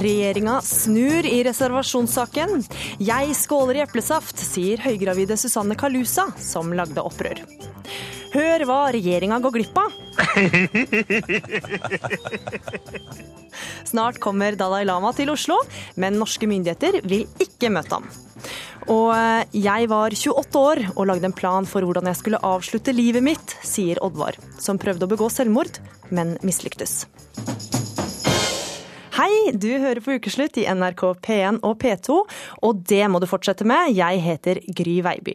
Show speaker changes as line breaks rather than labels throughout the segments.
Regjeringa snur i reservasjonssaken. Jeg skåler i eplesaft, sier høygravide Susanne Kalusa, som lagde opprør. Hør hva regjeringa går glipp av. Snart kommer Dalai Lama til Oslo, men norske myndigheter vil ikke møte ham. Og eh, jeg var 28 år og lagde en plan for hvordan jeg skulle avslutte livet mitt, sier Oddvar, som prøvde å begå selvmord, men mislyktes. Hei, du hører på Ukeslutt i NRK P1 og P2, og det må du fortsette med. Jeg heter Gry Veiby.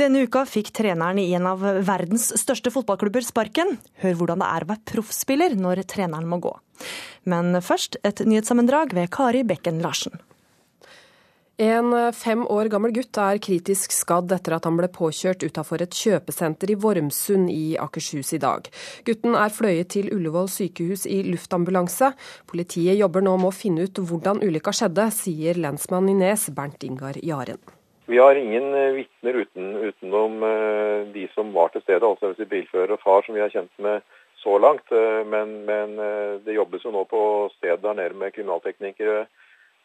Denne uka fikk treneren i en av verdens største fotballklubber sparken. Hør hvordan det er å være proffspiller når treneren må gå. Men først et nyhetssammendrag ved Kari Bekken Larsen.
En fem år gammel gutt er kritisk skadd etter at han ble påkjørt utafor et kjøpesenter i Vormsund i Akershus i dag. Gutten er fløyet til Ullevål sykehus i luftambulanse. Politiet jobber nå med å finne ut hvordan ulykka skjedde, sier lensmann i Nes Bernt Ingar Jaren.
Vi har ingen eh, vitner uten, utenom eh, de som var til stede, altså bilfører og far, som vi har kjent med så langt. Eh, men, men det jobbes jo nå på stedet der nede med kriminalteknikere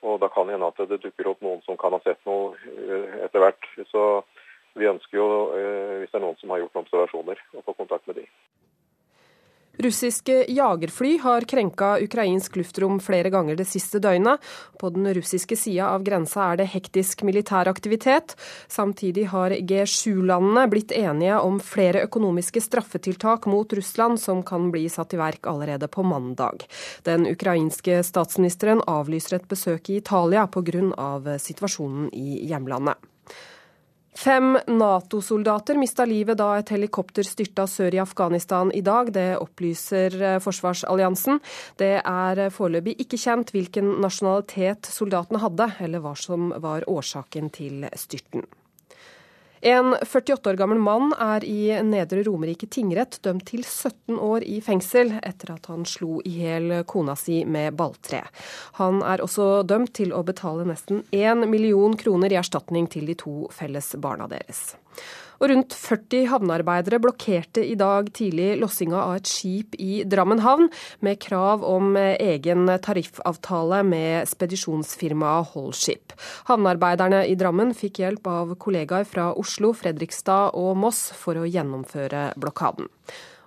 og da kan det hende at det dukker opp noen som kan ha sett noe eh, etter hvert. Så vi ønsker jo, eh, hvis det er noen som har gjort noen observasjoner, å få kontakt med de.
Russiske jagerfly har krenka ukrainsk luftrom flere ganger det siste døgnet. På den russiske sida av grensa er det hektisk militær aktivitet. Samtidig har G7-landene blitt enige om flere økonomiske straffetiltak mot Russland som kan bli satt i verk allerede på mandag. Den ukrainske statsministeren avlyser et besøk i Italia pga. situasjonen i hjemlandet. Fem Nato-soldater mista livet da et helikopter styrta sør i Afghanistan i dag. Det opplyser eh, Forsvarsalliansen. Det er foreløpig ikke kjent hvilken nasjonalitet soldatene hadde, eller hva som var årsaken til styrten. En 48 år gammel mann er i Nedre Romerike tingrett dømt til 17 år i fengsel etter at han slo i hjel kona si med balltre. Han er også dømt til å betale nesten 1 million kroner i erstatning til de to felles barna deres. Og rundt 40 havnearbeidere blokkerte i dag tidlig lossinga av et skip i Drammen havn, med krav om egen tariffavtale med spedisjonsfirmaet Holship. Havnearbeiderne i Drammen fikk hjelp av kollegaer fra Oslo, Fredrikstad og Moss for å gjennomføre blokaden.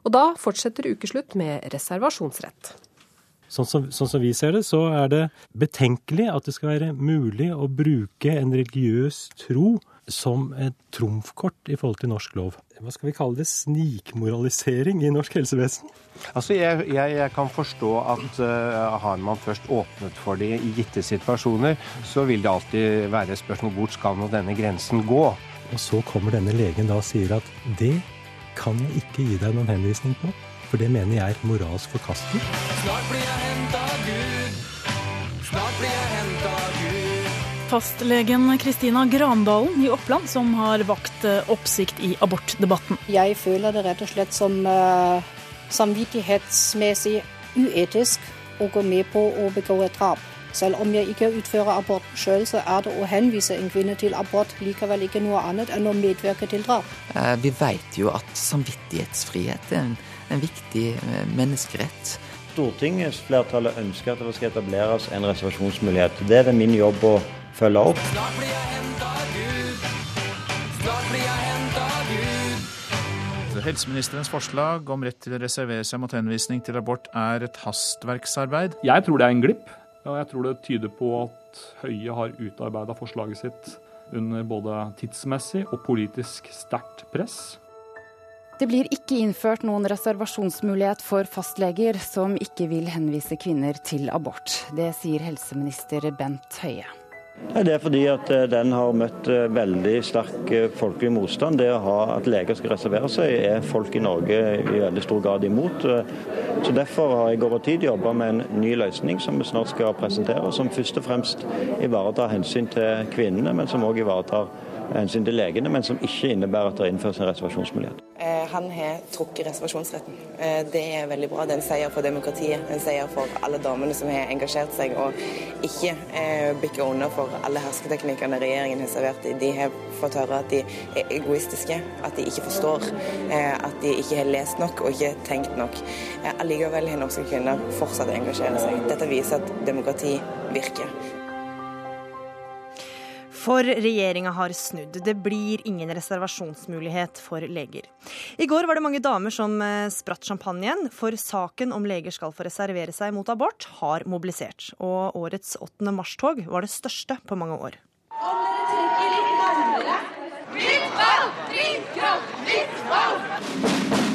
Og da fortsetter ukeslutt med reservasjonsrett.
Sånn som, sånn som, vi ser det, så er det betenkelig at det skal være mulig å bruke en religiøs tro som et trumfkort i forhold til norsk lov. Hva skal vi kalle det? Snikmoralisering i norsk helsevesen?
Altså, jeg, jeg, jeg kan forstå at uh, har man først åpnet for det i gitte situasjoner, så vil det alltid være et spørsmål hvor skal nå denne grensen gå?
Og så kommer denne legen da og sier at det kan jeg ikke gi deg noen henvisning på, for det mener jeg er moralsk forkastelig. Snart blir jeg henta Gud.
Snart blir jeg Fastlegen Kristina Grandalen i Oppland som har vakt eh, oppsikt i abortdebatten.
Jeg føler det rett og slett som uh, samvittighetsmessig uetisk å gå med på å begå et drap. Selv om jeg ikke utfører abort sjøl, så er det å henvise en kvinne til abort likevel ikke noe annet enn å medvirke til drap.
Uh, vi vet jo at samvittighetsfrihet er en, en viktig menneskerett.
Stortingsflertallet ønsker at det skal etableres en reservasjonsmulighet. Det er det min jobb å følge opp. Snart blir jeg henta Gud.
Snart blir jeg henta Gud. Helseministerens forslag om rett til å reservere seg mot henvisning til abort er et hastverksarbeid.
Jeg tror det er en glipp, og jeg tror det tyder på at Høie har utarbeida forslaget sitt under både tidsmessig og politisk sterkt press.
Det blir ikke innført noen reservasjonsmulighet for fastleger som ikke vil henvise kvinner til abort. Det sier helseminister Bent Høie.
Det er fordi at eh, den har møtt eh, veldig sterk eh, folkelig motstand. Det å ha at leger skal reservere seg, er folk i Norge i veldig stor grad imot. Så Derfor har jeg over tid jobba med en ny løsning som vi snart skal presentere, som først og fremst ivaretar hensyn til kvinnene, men som òg ivaretar hensyn til legene, men som ikke innebærer at det innføres en reservasjonsmulighet.
Eh, han har trukket reservasjonsretten. Eh, det er veldig bra. Det er en seier for demokratiet. En seier for alle damene som har engasjert seg og ikke eh, bikker under for alle hersketeknikkene regjeringen har servert. De har fått høre at de er egoistiske, at de ikke forstår, at de ikke har lest nok og ikke tenkt nok. Allikevel har norske kvinner fortsatt å engasjere seg. Dette viser at demokrati virker.
For regjeringa har snudd. Det blir ingen reservasjonsmulighet for leger. I går var det mange damer som eh, spratt champagnen, for saken om leger skal få reservere seg mot abort, har mobilisert. Og årets 8. mars-tog var det største på mange år. Om dere trekker litt nærmere Fritt valg! Fritt kropp! Fritt valg!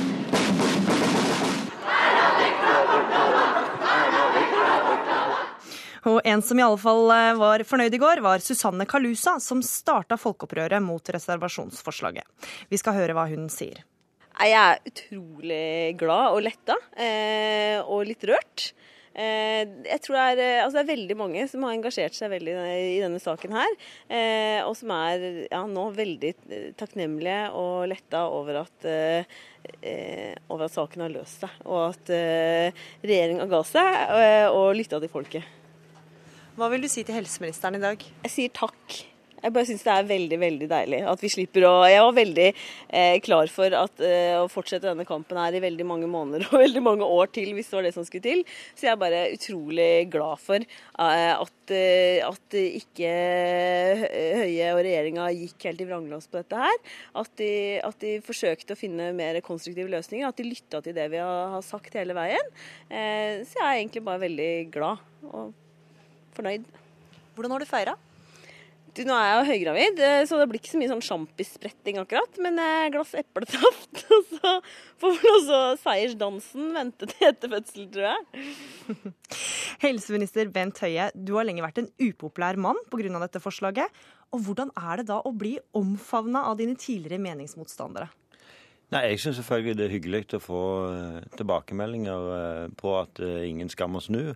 Og en som i alle fall eh, var fornøyd i går, var Susanne Kalusa, som starta folkeopprøret mot reservasjonsforslaget. Vi skal høre hva hun sier.
Jeg er utrolig glad og letta, eh, og litt rørt. Eh, jeg tror det er, altså det er, veldig mange som har engasjert seg veldig i denne saken her. Og som er ja, nå veldig takknemlige og letta over at, over at saken har løst seg. Og at regjeringa ga seg og lytta til folket.
Hva vil du si til helseministeren i dag?
Jeg sier takk. Jeg bare syns det er veldig veldig deilig at vi slipper å Jeg var veldig eh, klar for at, eh, å fortsette denne kampen her i veldig mange måneder og veldig mange år til, hvis det var det som skulle til. Så jeg er bare utrolig glad for eh, at, eh, at ikke Høie og regjeringa gikk helt i vranglås på dette her. At de, at de, forsøkte å finne mer konstruktive løsninger. At de lytta til det vi har, har sagt hele veien. Eh, så jeg er egentlig bare veldig glad. og fornøyd.
Hvordan har du feira?
nå er jeg jo høygravid, eh, så det blir ikke så mye sånn sjampisspretting akkurat. Men glass eplesaft, og så får vel også seiersdansen vente til etter fødsel, tror jeg.
Helseminister Bent Høie, du har lenge vært en upopulær mann pga. dette forslaget. Og hvordan er det da å bli omfavna av dine tidligere meningsmotstandere?
Nei, Jeg syns selvfølgelig det er hyggelig å få eh, tilbakemeldinger eh, på at ingen skammer snu.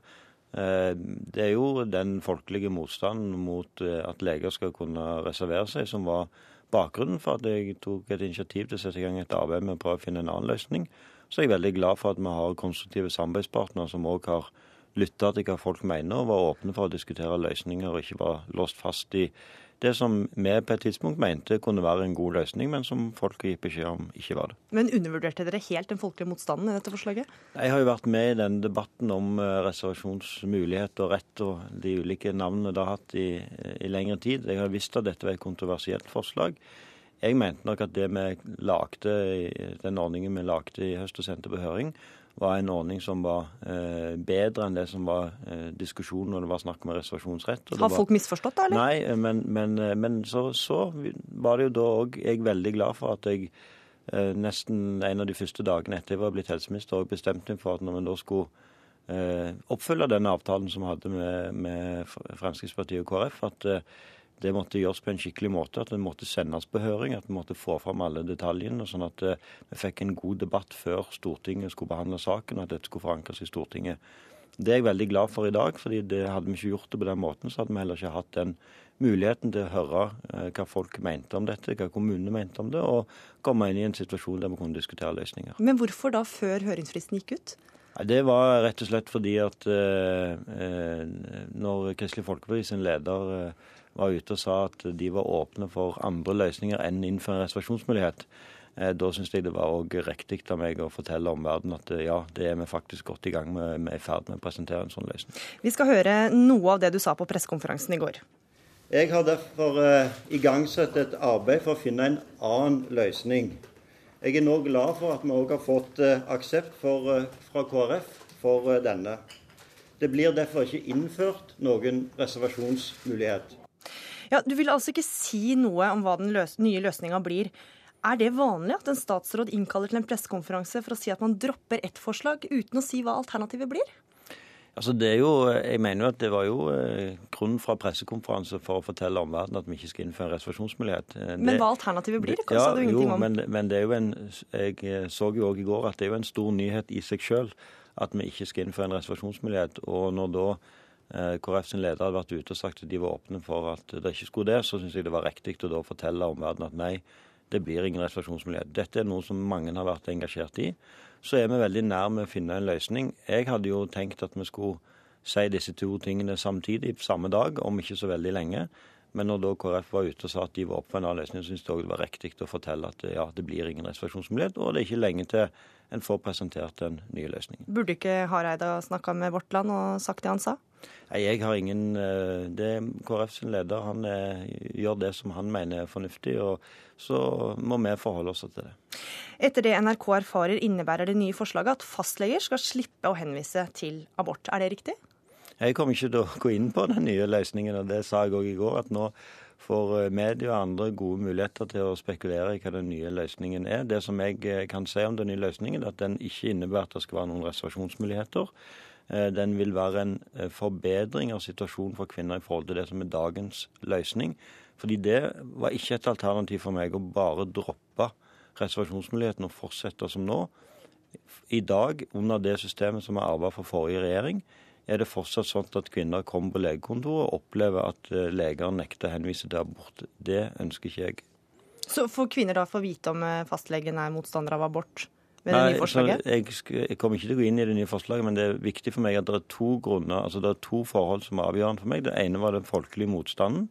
Eh, det er jo den folkelige motstanden mot eh, at leger skal kunne reservere seg, som var bakgrunnen for at jeg tok et initiativ til å sette i gang et arbeid med å prøve å finne en annen løsning. Så jeg er veldig glad for at vi har konstruktive samarbeidspartnere som òg har lytta til hva folk mener, og var åpne for å diskutere løsninger, og ikke var låst fast i det som vi på et tidspunkt mente kunne være en god løsning, men som folk gikk beskjed om ikke var det.
Men undervurderte dere helt den folkelige motstanden i dette forslaget?
Jeg har jo vært med i den debatten om eh, reservasjonsmulighet og rett og de ulike navnene det har hatt i, i lengre tid. Jeg har visst at dette var et kontroversielt forslag. Jeg mente nok at det vi lagde, den ordningen vi lagde i høst og sendte på høring, var en ordning som var eh, bedre enn det som var eh, diskusjonen når det var snakk om reservasjonsrett.
Har folk misforstått det, eller?
Nei, eh, men, men, eh, men så, så, var det jo da òg jeg veldig glad for at jeg eh, nesten en av de første dagene etter jeg var blitt helseminister, òg bestemte meg for at når vi da skulle eh, oppfylle denne avtalen som vi hadde med, med Fremskrittspartiet og KrF, at det måtte gjøres på en skikkelig måte, at det måtte sendes på høring, at vi måtte få fram alle detaljene, sånn at uh, vi fikk en god debatt før Stortinget skulle behandle saken, og at dette skulle forankres i Stortinget. Det er jeg veldig glad for i dag, fordi det hadde vi ikke gjort det på den måten, så hadde vi heller ikke hatt den muligheten til å høre uh, hva folk mente om dette, hva kommunene mente om det, og komme inn i en situasjon der vi kunne diskutere løsninger.
Men hvorfor da før høringsfristen gikk ut?
Det var rett og slett fordi at eh, når Kristelig Folkeparti sin leder var ute og sa at de var åpne for andre løsninger enn innføre en reservasjonsmulighet. Eh, da syns jeg det var òg riktig av meg å fortelle omverdenen at eh, ja, det er vi faktisk godt i gang med. Vi er i ferd med å presentere en sånn løsning.
Vi skal høre noe av det du sa på pressekonferansen i går.
Jeg har derfor uh, igangsatt et arbeid for å finne en annen løsning. Jeg er nå glad for at vi òg har fått uh, aksept for, uh, fra KrF for denne. Det blir derfor ikke innført noen reservasjonsmulighet.
Ja, Du vil altså ikke si noe om hva den løs nye løsninga blir. Er det vanlig at en statsråd innkaller til en pressekonferanse for å si at man dropper ett forslag, uten å si hva alternativet blir?
Altså det er jo, Jeg mener jo at det var jo eh, grunnen fra pressekonferanse for å fortelle omverdenen at vi ikke skal innføre en reservasjonsmulighet.
Eh, det, men hva alternativet blir? Det ja, du ingenting
om. Men, men det er jo en, jeg eh, så jo òg i går at det er jo en stor nyhet i seg sjøl at vi ikke skal innføre en reservasjonsmulighet. Og når da eh, KrF sin leder hadde vært ute og sagt at de var åpne for at det ikke skulle det, så syns jeg det var riktig å da fortelle omverdenen at nei, det blir ingen reservasjonsmulighet. Dette er noe som mange har vært engasjert i. Så er vi veldig nær med å finne en løsning. Jeg hadde jo tenkt at vi skulle si disse to tingene samtidig, samme dag, om ikke så veldig lenge. Men når da KrF var ute og sa at de var opp for en annen løsning, syntes jeg det var riktig å fortelle at ja, det blir ingen reservasjonsmulighet, og det er ikke lenge til en får presentert den nye løsningen.
Burde ikke Hareide ha snakka med Vårt Land og sagt det han sa?
Nei, jeg har ingen eh, Det er KrF sin leder. Han er, gjør det som han mener er fornuftig, og så må vi forholde oss til det.
Etter det NRK erfarer, innebærer det nye forslaget at fastleger skal slippe å henvise til abort. Er det riktig?
Jeg kommer ikke til å gå inn på den nye løsningen, og det sa jeg òg i går. at nå får eh, media og andre gode muligheter til å spekulere i hva den nye løsningen er. Det som jeg eh, kan si om den nye løsningen, er at den ikke innebærer at det skal være noen reservasjonsmuligheter. Eh, den vil være en forbedring av situasjonen for kvinner i forhold til det som er dagens løsning. Fordi det var ikke et alternativ for meg å bare droppe reservasjonsmuligheten og fortsette som nå. I dag, under det systemet som er arva fra forrige regjering, er det fortsatt sånn at kvinner kommer på legekontoret og opplever at eh, leger nekter å henvise til abort. Det ønsker ikke jeg.
Så får kvinner da få vite om eh, fastlegen er motstander av abort?
Nei,
det nye forslaget?
Jeg, jeg, kommer ikke til å gå inn i det nye forslaget, men det er viktig for meg at det er to grunner, altså det er to forhold som er avgjørende for meg. Det ene var den folkelige motstanden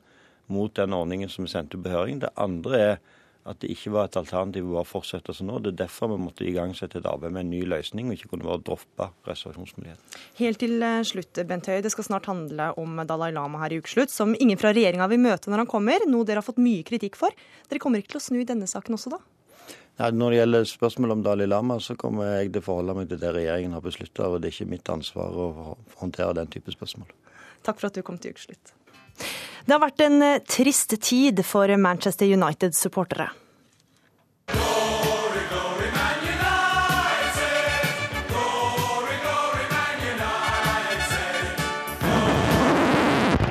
mot den ordningen som vi sendte på høring. Det andre er at det ikke var et alternativ å fortsette som nå. Det er derfor vi måtte igangsette et arbeid med en ny løsning, og ikke kunne bare droppe reservasjonsmuligheten.
Helt til eh, slutt, Bent Høie. Det skal snart handle om Dalai Lama her i ukeslutt, som ingen fra regjeringa vil møte når han kommer, noe dere har fått mye kritikk for. Dere kommer ikke til å snu i denne saken også, da?
Nei, når det gjelder spørsmålet om Dalai Lama, så kommer jeg til å forholde meg til det regjeringen har beslutta, og det er ikke mitt ansvar å håndtere den type spørsmål.
Takk for at du kom til ukeslutt. Det har vært en eh, trist tid for Manchester United-supportere.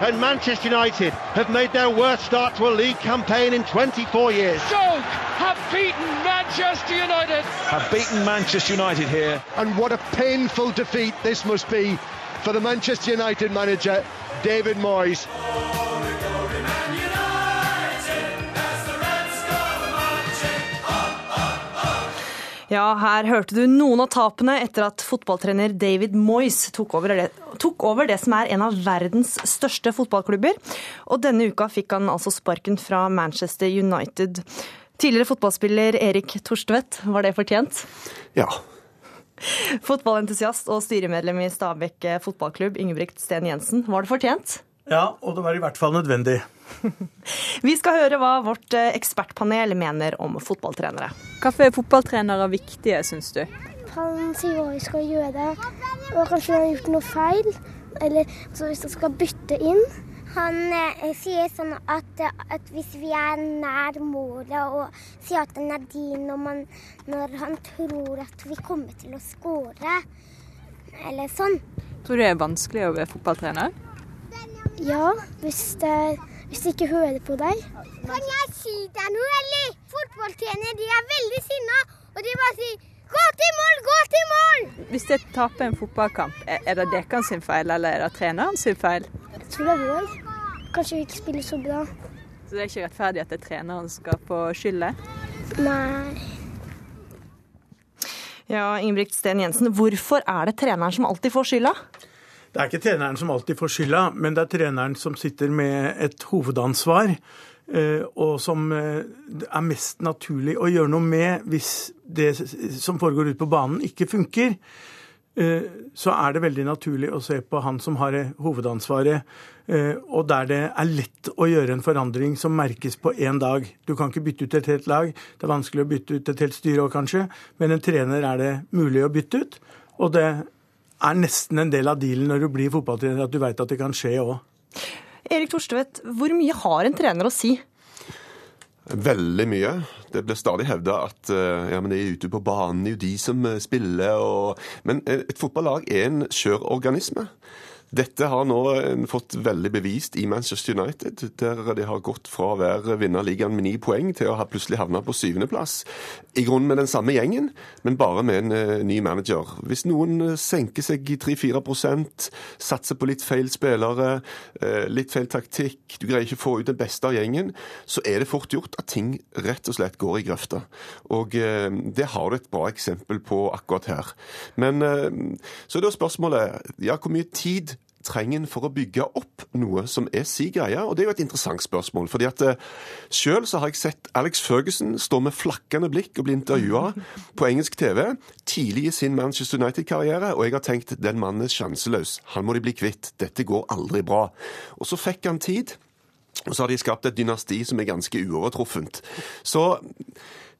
And Manchester United have made their worst start to a league campaign in 24 years.
Stoke have beaten Manchester United.
Have beaten Manchester United here. And what a painful defeat this must be for the Manchester United manager, David Moyes.
Ja, her hørte du noen av tapene etter at fotballtrener David Moyes tok over, det, tok over det som er en av verdens største fotballklubber. Og denne uka fikk han altså sparken fra Manchester United. Tidligere fotballspiller Erik Torstvedt, var det fortjent?
Ja.
Fotballentusiast og styremedlem i Stabekk fotballklubb, Ingebrigt Sten Jensen, var det fortjent?
Ja, og det var i hvert fall nødvendig.
Vi skal høre hva vårt eh, ekspertpanel mener om fotballtrenere.
Hvorfor er fotballtrenere viktige, syns du?
Han sier hva vi skal gjøre, og kanskje han har gjort noe feil. Eller hvis han skal bytte inn.
Han eh, sier sånn at, at, hvis vi er nær målet og sier at den er din når, man, når han tror at vi kommer til å skåre, eller sånn.
Tror du det er vanskelig å være fotballtrener?
Ja, hvis det hvis de ikke hører på deg.
Kan jeg si deg noe, eller? Fotballtrenere de er veldig sinna, og de bare sier 'gå til mål, gå til mål'!
Hvis dere taper en fotballkamp, er det deres sin feil, eller er det treneren sin feil?
Jeg tror det er vår. Kanskje vi ikke spiller så bra.
Så det er ikke rettferdig at det er treneren som skal få skylda?
Nei.
Ja, Ingebrigt Sten Jensen, hvorfor er det treneren som alltid får skylda?
Det er ikke treneren som alltid får skylda, men det er treneren som sitter med et hovedansvar, eh, og som det er mest naturlig å gjøre noe med hvis det som foregår ute på banen, ikke funker. Eh, så er det veldig naturlig å se på han som har hovedansvaret, og der det er lett å gjøre en forandring som merkes på én dag. Du kan ikke bytte ut et helt lag. Det er vanskelig å bytte ut et helt styre òg, kanskje, men en trener er det mulig å bytte ut. Og det er nesten en del av dealen når du blir fotballtrener, at du veit at det kan skje òg.
Erik Torstvedt, hvor mye har en trener å si?
Veldig mye. Det blir stadig hevda at eh, ja, men det er ute på banen, det er jo de som eh, spiller. Og... Men eh, et fotballag er en skjør organisme. Dette har nå fått veldig bevist i Manchester United, der de har gått fra å være vinnerligaen med ni poeng til å ha plutselig havna på syvendeplass. I grunnen med den samme gjengen, men bare med en uh, ny manager. Hvis noen uh, senker seg i 3-4 satser på litt feil spillere, litt feil taktikk, du greier ikke å få ut det beste av gjengen, så er det fort gjort at ting rett og slett går i grøfta. Og det har du et bra eksempel på akkurat her. Men så er da spørsmålet ja, hvor mye tid trenger en for å bygge opp noe som er si greie? Og det er jo et interessant spørsmål. fordi at selv Sjøl har jeg sett Alex Ferguson stå med flakkende blikk og bli intervjua på engelsk TV tidlig i sin Manchester United-karriere, og jeg har tenkt den mannen er sjanseløs. Han må de bli kvitt. Dette går aldri bra. Og så fikk han tid. Og så har de skapt et dynasti som er ganske uovertruffent. Så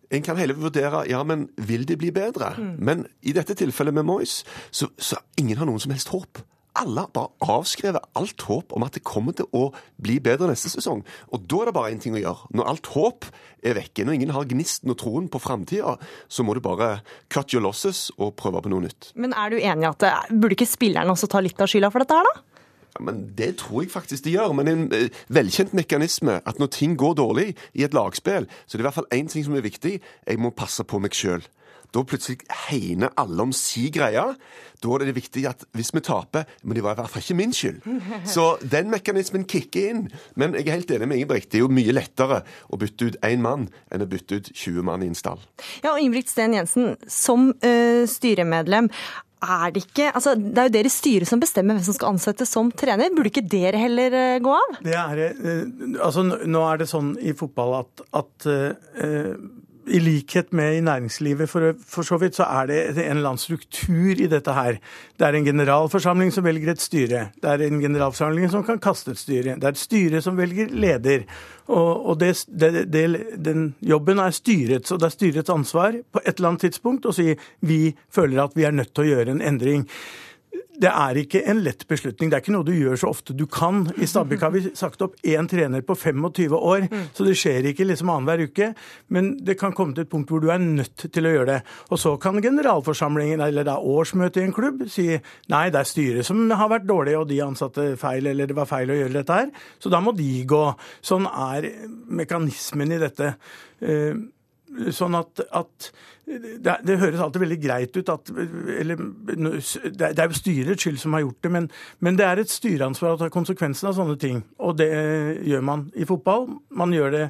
en kan heller vurdere ja, men vil det bli bedre. Mm. Men i dette tilfellet med Moyes, så, så ingen har noen som helst håp alle bare avskrevet alt håp om at det kommer til å bli bedre neste sesong. Og da er det bare én ting å gjøre. Når alt håp er vekke, når ingen har gnisten og troen på framtida, så må du bare cut your losses og prøve på noe nytt.
Men er du enig i at burde ikke spillerne også ta litt av skylda for dette her, da?
Ja, men Det tror jeg faktisk de gjør. Men en eh, velkjent mekanisme at når ting går dårlig i et lagspill, så er det i hvert fall én ting som er viktig. Jeg må passe på meg sjøl. Da plutselig hegner alle om si greie. Da er det viktig at hvis vi taper Men det var i hvert fall ikke min skyld. Så den mekanismen kicker inn. Men jeg er helt enig med Ingebrigt. Det er jo mye lettere å bytte ut én mann enn å bytte ut 20 mann i en stall.
Ja, og Ingebrigt Sten Jensen, som uh, styremedlem. Er det, ikke, altså, det er jo dere i styret som bestemmer hvem som skal ansettes som trener. Burde ikke dere heller uh, gå av?
Det er, uh, altså, nå er det sånn i fotball at, at i likhet med i næringslivet for, for, så vidt, så er det en eller annen struktur i dette her. Det er en generalforsamling som velger et styre. Det er en generalforsamling som kan kaste et styre. Det er et styre som velger leder. Og, og det, det, det, den jobben er styrets, og det er styrets ansvar på et eller annet tidspunkt å si vi føler at vi er nødt til å gjøre en endring det er ikke en lett beslutning. Det er ikke noe du gjør så ofte du kan. I Stabæk har vi sagt opp én trener på 25 år, så det skjer ikke liksom annenhver uke. Men det kan komme til et punkt hvor du er nødt til å gjøre det. Og så kan generalforsamlingen, eller da årsmøtet i en klubb, si nei, det er styret som har vært dårlig, og de ansatte feil, eller det var feil å gjøre dette her. Så da må de gå. Sånn er mekanismen i dette. Eh, sånn at, at det, det, høres alltid veldig greit ut at eller, Det er jo styrets skyld som har gjort det, men, men det er et styreansvar å ta konsekvensen av sånne ting. Og det gjør man i fotball. Man gjør det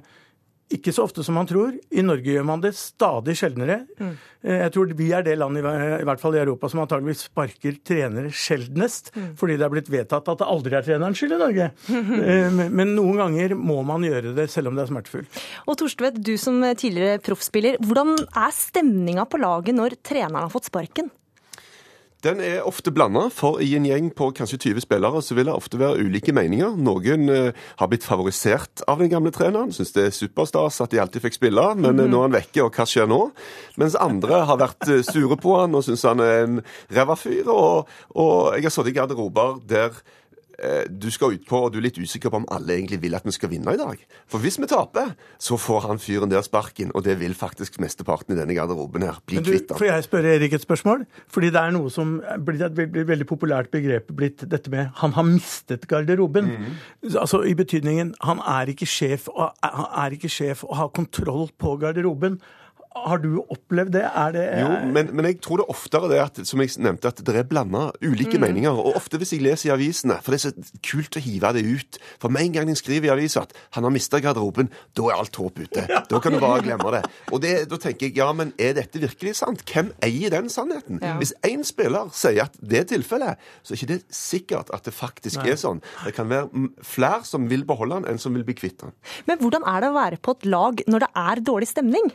ikke så ofte som man tror. I Norge gjør man det stadig sjeldnere. Mm. Eh, jeg tror vi er det landet, i hvert fall i Europa, som antageligvis sparker trenere sjeldnest. Mm. Fordi det er blitt vedtatt at det aldri er trenerens skyld i Norge. Eh, men noen ganger må man gjøre det, selv om det er smertefullt.
Og Torstvedt, du som tidligere proffspiller, hvordan er stemninga på laget når treneren har fått sparken?
Den er ofte blanda, for i en gjeng på kanskje 20 spillere så vil det ofte være ulike meninger. Noen eh, har blitt favorisert av den gamle treneren, syns det er superstas at de alltid fikk spille, men mm. nå er han vekke, og hva skjer nå? Mens andre har vært eh, sure på han og syns han er en ræva fyr. Og, og jeg har sittet i garderober der du skal utpå, og du er litt usikker på om alle egentlig vil at vi skal vinne i dag. For hvis vi taper, så får han fyren der sparken, og det vil faktisk mesteparten i denne garderoben her bli kvitt.
Får jeg spørre Erik et spørsmål? Fordi det er noe som blir et veldig, populært begrep blitt dette med 'han har mistet garderoben'. Mm. Altså i betydningen han er ikke sjef, og, er ikke sjef og har kontroll på garderoben. Har du opplevd det? det
jo, men, men, jeg tror det oftere det at, som jeg nevnte, at det er blanda ulike mm. meninger. Og ofte hvis jeg leser i avisene, for det er så kult å hive det ut For med en gang en skriver i avisa at han har mista garderoben, da er alt håp ute. Da kan du bare glemme det. Og det, da tenker jeg ja, men er dette virkelig sant? Hvem eier den sannheten? Ja. Hvis én spiller sier at det er tilfellet, så er ikke det sikkert at det faktisk Nei. er sånn. Det kan være flere som vil beholde han, enn som vil bli kvitt han.
Men hvordan er det å være på et lag når det er dårlig stemning?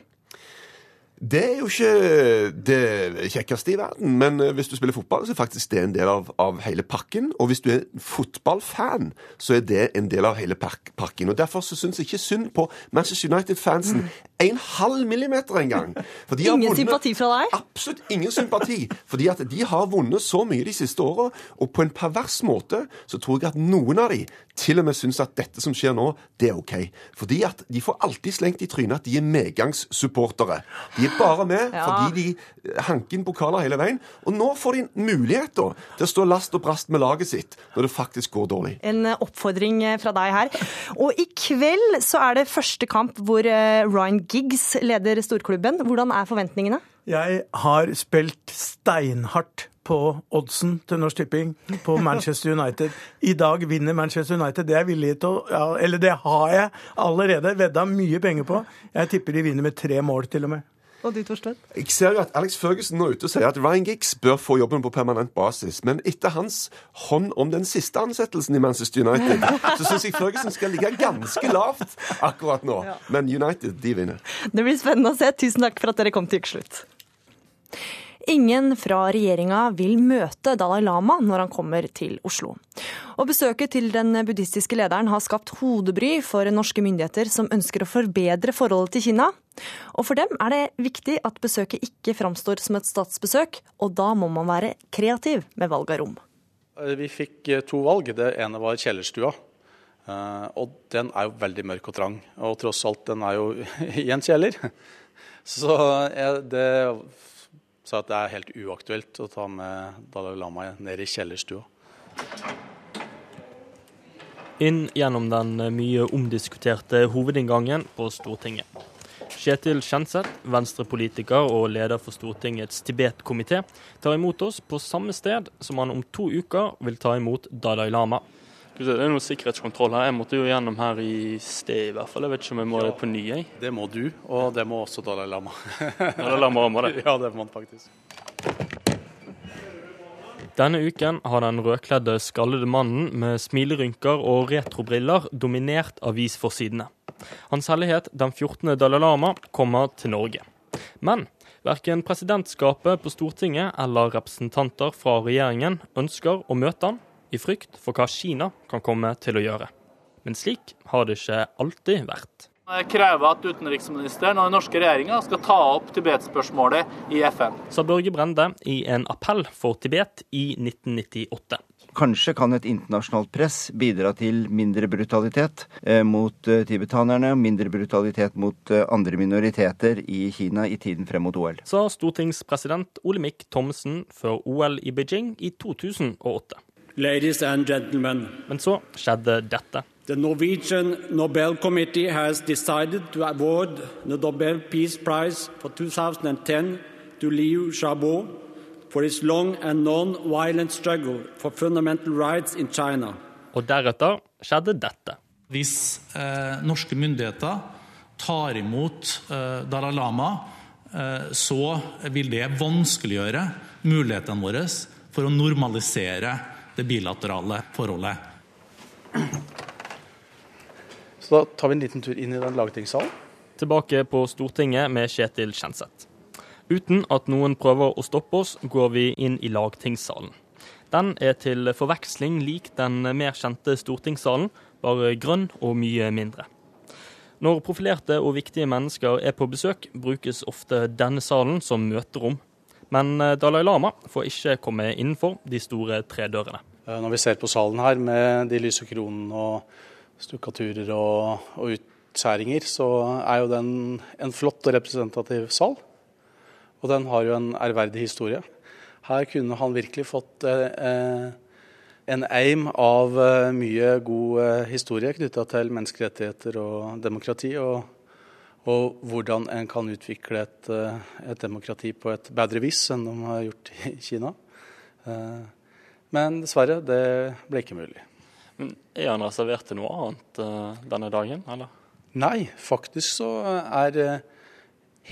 Det er jo ikke det kjekkeste i verden, men eh, hvis du spiller fotball, så er faktisk det en del av, av hele pakken. Og hvis du er fotballfan, så er det en del av hele pakken. Og Derfor så syns jeg ikke synd på Manchester United-fansen en halv millimeter engang.
Ingen sympati fra deg?
Absolutt ingen sympati. Fordi at de har vunnet så mye de siste åra, og på en pervers måte så tror jeg at noen av de til og med syns at dette som skjer nå, det er OK. Fordi at de får alltid slengt i trynet at de er medgangssupportere. De er bare med
Ja.
fordi de hanker inn pokaler hele veien. Og nå får de mulighet da, til å stå last og brast med laget sitt når det faktisk går dårlig.
En eh, oppfordring eh, fra deg her. Og i kveld så er det første kamp hvor eh, Ryan Giggs leder storklubben. Hvordan er forventningene?
Jeg har spilt steinhardt på oddsen til Norsk Tipping på Manchester United. I dag vinner Manchester United. Det er jeg villig til å ja, Eller det har jeg allerede vedda mye penger på. Jeg tipper de vinner med tre mål, til og med.
Og du, Torstein?
Jeg ser jo at Alex Ferguson nå er ute og sier at Ryan Giggs bør få jobben på permanent basis. Men etter hans hånd om den siste ansettelsen i Manchester United, så syns jeg Ferguson skal ligge ganske lavt akkurat nå. Men United, de vinner.
Det blir spennende å se. Tusen takk for at dere kom til ukeslutt. Ingen fra regjeringa vil møte Dalai Lama når han kommer til Oslo. Og Besøket til den buddhistiske lederen har skapt hodebry for norske myndigheter som ønsker å forbedre forholdet til Kina. Og For dem er det viktig at besøket ikke framstår som et statsbesøk, og da må man være kreativ med valg av rom.
Vi fikk eh, to valg. Det ene var kjellerstua. Eh, Og den er jo veldig mørk og trang. Og tross alt, den er jo i en kjeller. Så jeg, det sa at det er helt uaktuelt å ta med Dalai Lama ned i kjellerstua.
Inn gjennom den mye omdiskuterte hovedinngangen på Stortinget. Kjetil Kjenseth, venstrepolitiker og leder for Stortingets Tibet-komité, tar imot oss på samme sted som han om to uker vil ta imot Dalai Lama. Det er noe sikkerhetskontroll her. Jeg måtte jo gjennom her i sted i hvert fall. Jeg vet ikke om jeg må det på ny. Jeg.
Det må du, og det må også Dalai Lama.
Dalai Lama må det?
Ja, det må han faktisk.
Denne uken har den rødkledde skallede mannen med smilerynker og retrobriller dominert avisforsidene. Hans hellighet den 14. Dalai Lama kommer til Norge. Men verken presidentskapet på Stortinget eller representanter fra regjeringen ønsker å møte han, i frykt for hva Kina kan komme til å gjøre. Men slik har det ikke alltid vært.
Jeg krever at utenriksministeren og den norske regjeringa skal ta opp Tibet-spørsmålet i FN.
Sa Børge Brende i en appell for Tibet i 1998.
Kanskje kan et internasjonalt press bidra til mindre brutalitet eh, mot eh, tibetanerne, mindre brutalitet mot eh, andre minoriteter i Kina i tiden frem mot OL.
Sa stortingspresident Olemic Thommessen før OL i Beijing i 2008.
Ladies and gentlemen,
Men så skjedde dette.
the Norwegian Nobel Committee has decided to award the Nobel Peace Prize for 2010 to Liu Xiaobo for his long and non-violent struggle for fundamental rights in China.
Og deretter skjedde dette.
Hvis eh, norske myndigheter tar imot eh, Dalai Lama, eh, så vil det vanskeliggjøre mulighetene våre for å normalisere det bilaterale forholdet.
Så da tar vi en liten tur inn i den lagtingssalen.
Tilbake på Stortinget med Kjetil Kjenseth. Uten at noen prøver å stoppe oss, går vi inn i lagtingssalen. Den er til forveksling lik den mer kjente stortingssalen, bare grønn og mye mindre. Når profilerte og viktige mennesker er på besøk, brukes ofte denne salen som møterom. Men eh, Dalai Lama får ikke komme innenfor de store tredørene.
Eh, Når vi ser på salen her med de lyse kronene og stukkaturer og, og utskjæringer, så er jo den en flott og representativ sal. Og den har jo en ærverdig historie. Her kunne han virkelig fått eh, en eim av eh, mye god eh, historie knytta til menneskerettigheter og demokrati, og, og hvordan en kan utvikle et, eh, et demokrati på et bedre vis enn de har gjort i Kina. Eh, men dessverre, det ble ikke mulig.
Men Er han reservert til noe annet eh, denne dagen, eller?
Nei, faktisk så er eh,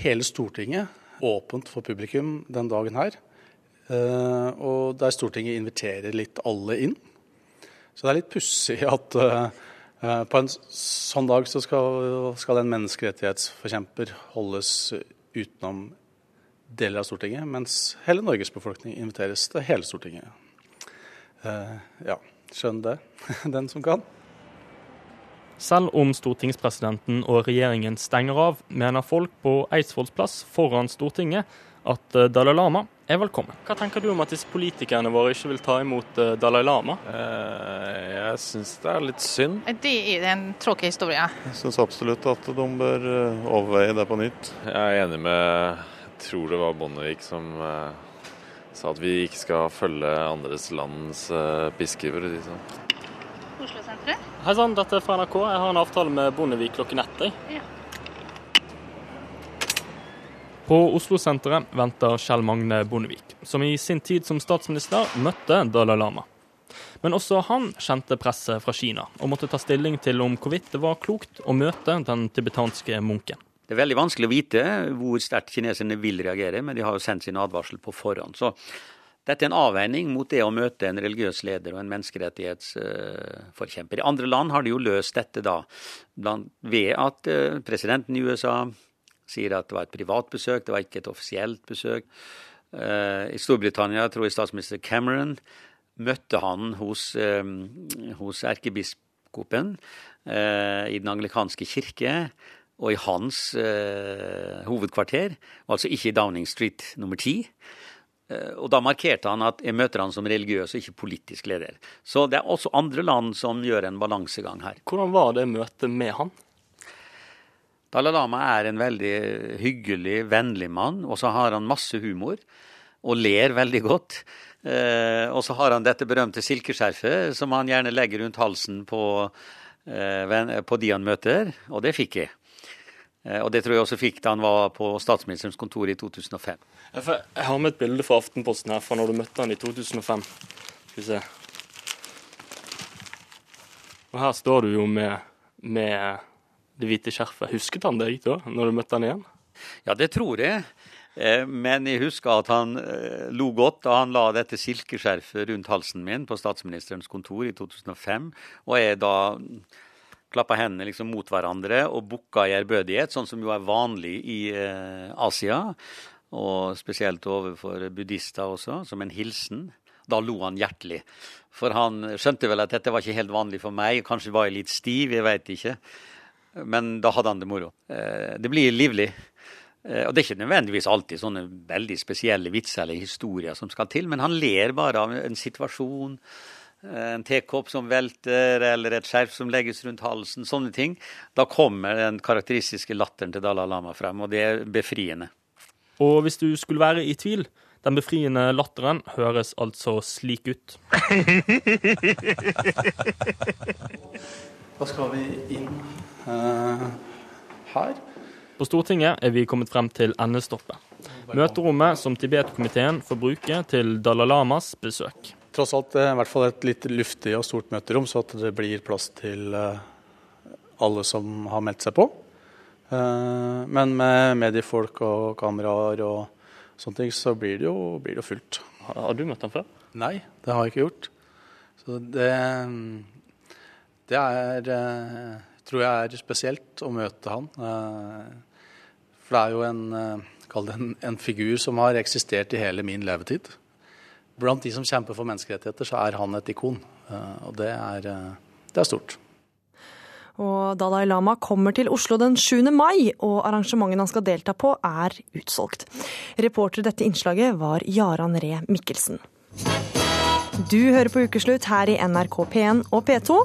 hele Stortinget åpent for publikum den dagen her. Eh, Og der Stortinget inviterer litt alle inn. Så det er litt pussig at eh, på en sånn dag så skal, skal en menneskerettighetsforkjemper holdes utenom deler av Stortinget, mens hele Norges befolkning inviteres til hele Stortinget. Uh, Ja, skjønn det, den som kan.
Selv om stortingspresidenten og regjeringen stenger av, mener folk på Eidsvolls plass foran Stortinget at eh, Dalai Lama er velkommen. Hva tenker du om at disse politikerne våre ikke vil ta imot eh, Dalai Lama?
Jeg syns det er litt synd.
Det er en tråkig historie.
Jeg syns absolutt at de bør eh, overveie det på nytt. Jeg er enig med jeg tror det var Bondevik som eh, sa at vi ikke skal følge andres lands eh, pisker, for å si det sånn.
Oslo-senteret?
Hei sann, dette er fra NRK. Jeg har en avtale med Bondevik klokken ett. jeg.
Ja.
På Oslo-senteret venter Kjell Magne Bondevik, som i sin tid som statsminister møtte Dalai Lama. Men også han kjente presset fra Kina, og måtte ta stilling til om hvorvidt det var klokt å møte den tibetanske munken.
Det er veldig vanskelig å vite hvor sterkt kineserne vil reagere, men de har jo sendt sin advarsel på forhånd. Så dette er en avveining mot det å møte en religiøs leder og en menneskerettighetsforkjemper. I andre land har de jo løst dette da ved at eh, presidenten i USA sier at det var et privat besøk, det var ikke et offisielt besøk. Eh, I Storbritannia tror jeg statsminister Cameron møtte han hos, eh, hos erkebiskopen i den anglikanske kirke og i hans hovedkvarter, altså ikke i Downing Street nummer ti. Eh, og da markerte han at jeg møter han som religiøs og ikke politisk leder. Så det er også andre land som gjør en balansegang her.
Hvordan var det møtet med han?
Dalai Lama er en veldig hyggelig, vennlig mann, og så har han masse humor. Og ler veldig godt. Eh, og så har han dette berømte silkeskjerfet som han gjerne legger rundt halsen på, eh, på de han møter, og det fikk jeg. Eh, og det tror jeg også fikk da han var på statsministerens kontor i 2005.
Jeg har med et bilde fra Aftenposten her fra når du møtte han i 2005. Skal vi se. Og her står du jo med, med det hvite skjerfet. Husket han deg da, når du møtte han igjen?
Ja, det tror jeg. Eh, men jeg husker at han eh, lo godt da han la dette silkeskjerfet rundt halsen min på statsministerens kontor i 2005. Og jeg da klappa hendene liksom mot hverandre og bukka i ærbødighet, sånn som jo er vanlig i eh, Asia. Og spesielt overfor buddhister også, som en hilsen. Da lo han hjertelig. For han skjønte vel at dette var ikke helt vanlig for meg. Kanskje var jeg litt stiv, jeg veit ikke. Men da hadde han det moro. Eh, det blir livlig. Eh, og det er ikke nødvendigvis alltid sånne veldig spesielle vitser eller historier som skal til, men han ler bare av en situasjon en tekopp som velter, eller et skjerf som legges rundt halsen, sånne ting. Da kommer den karakteristiske latteren til Dalai Lama frem, og det er befriende.
Og hvis du skulle være i tvil, den befriende latteren høres altså slik ut.
Da skal vi inn uh, her.
På Stortinget er vi kommet frem til endestoppet. Møterommet som Tibet-komiteen får bruke til Dalai Lamas besøk
tross alt i hvert fall et litt luftig og stort møterom, så at det blir plass til eh, alle som har meldt seg på. Eh, men med mediefolk og kameraer og sånne ting, så blir det jo, blir det fullt.
Har du møtt ham før?
Nei, det har jeg ikke gjort. Så det, det er eh, tror jeg er spesielt å møte han. For det er jo en, en, en figur som har eksistert i hele min levetid blant de som kjemper for menneskerettigheter, så er han et ikon. Eh, og det er, eh, det er stort.
Og Dalai Lama kommer til Oslo den 7. mai, og arrangementene han skal delta på er utsolgt. Reporter i dette innslaget var Jaran Ree Mikkelsen. Du hører på Ukeslutt her i NRK P1 og P2.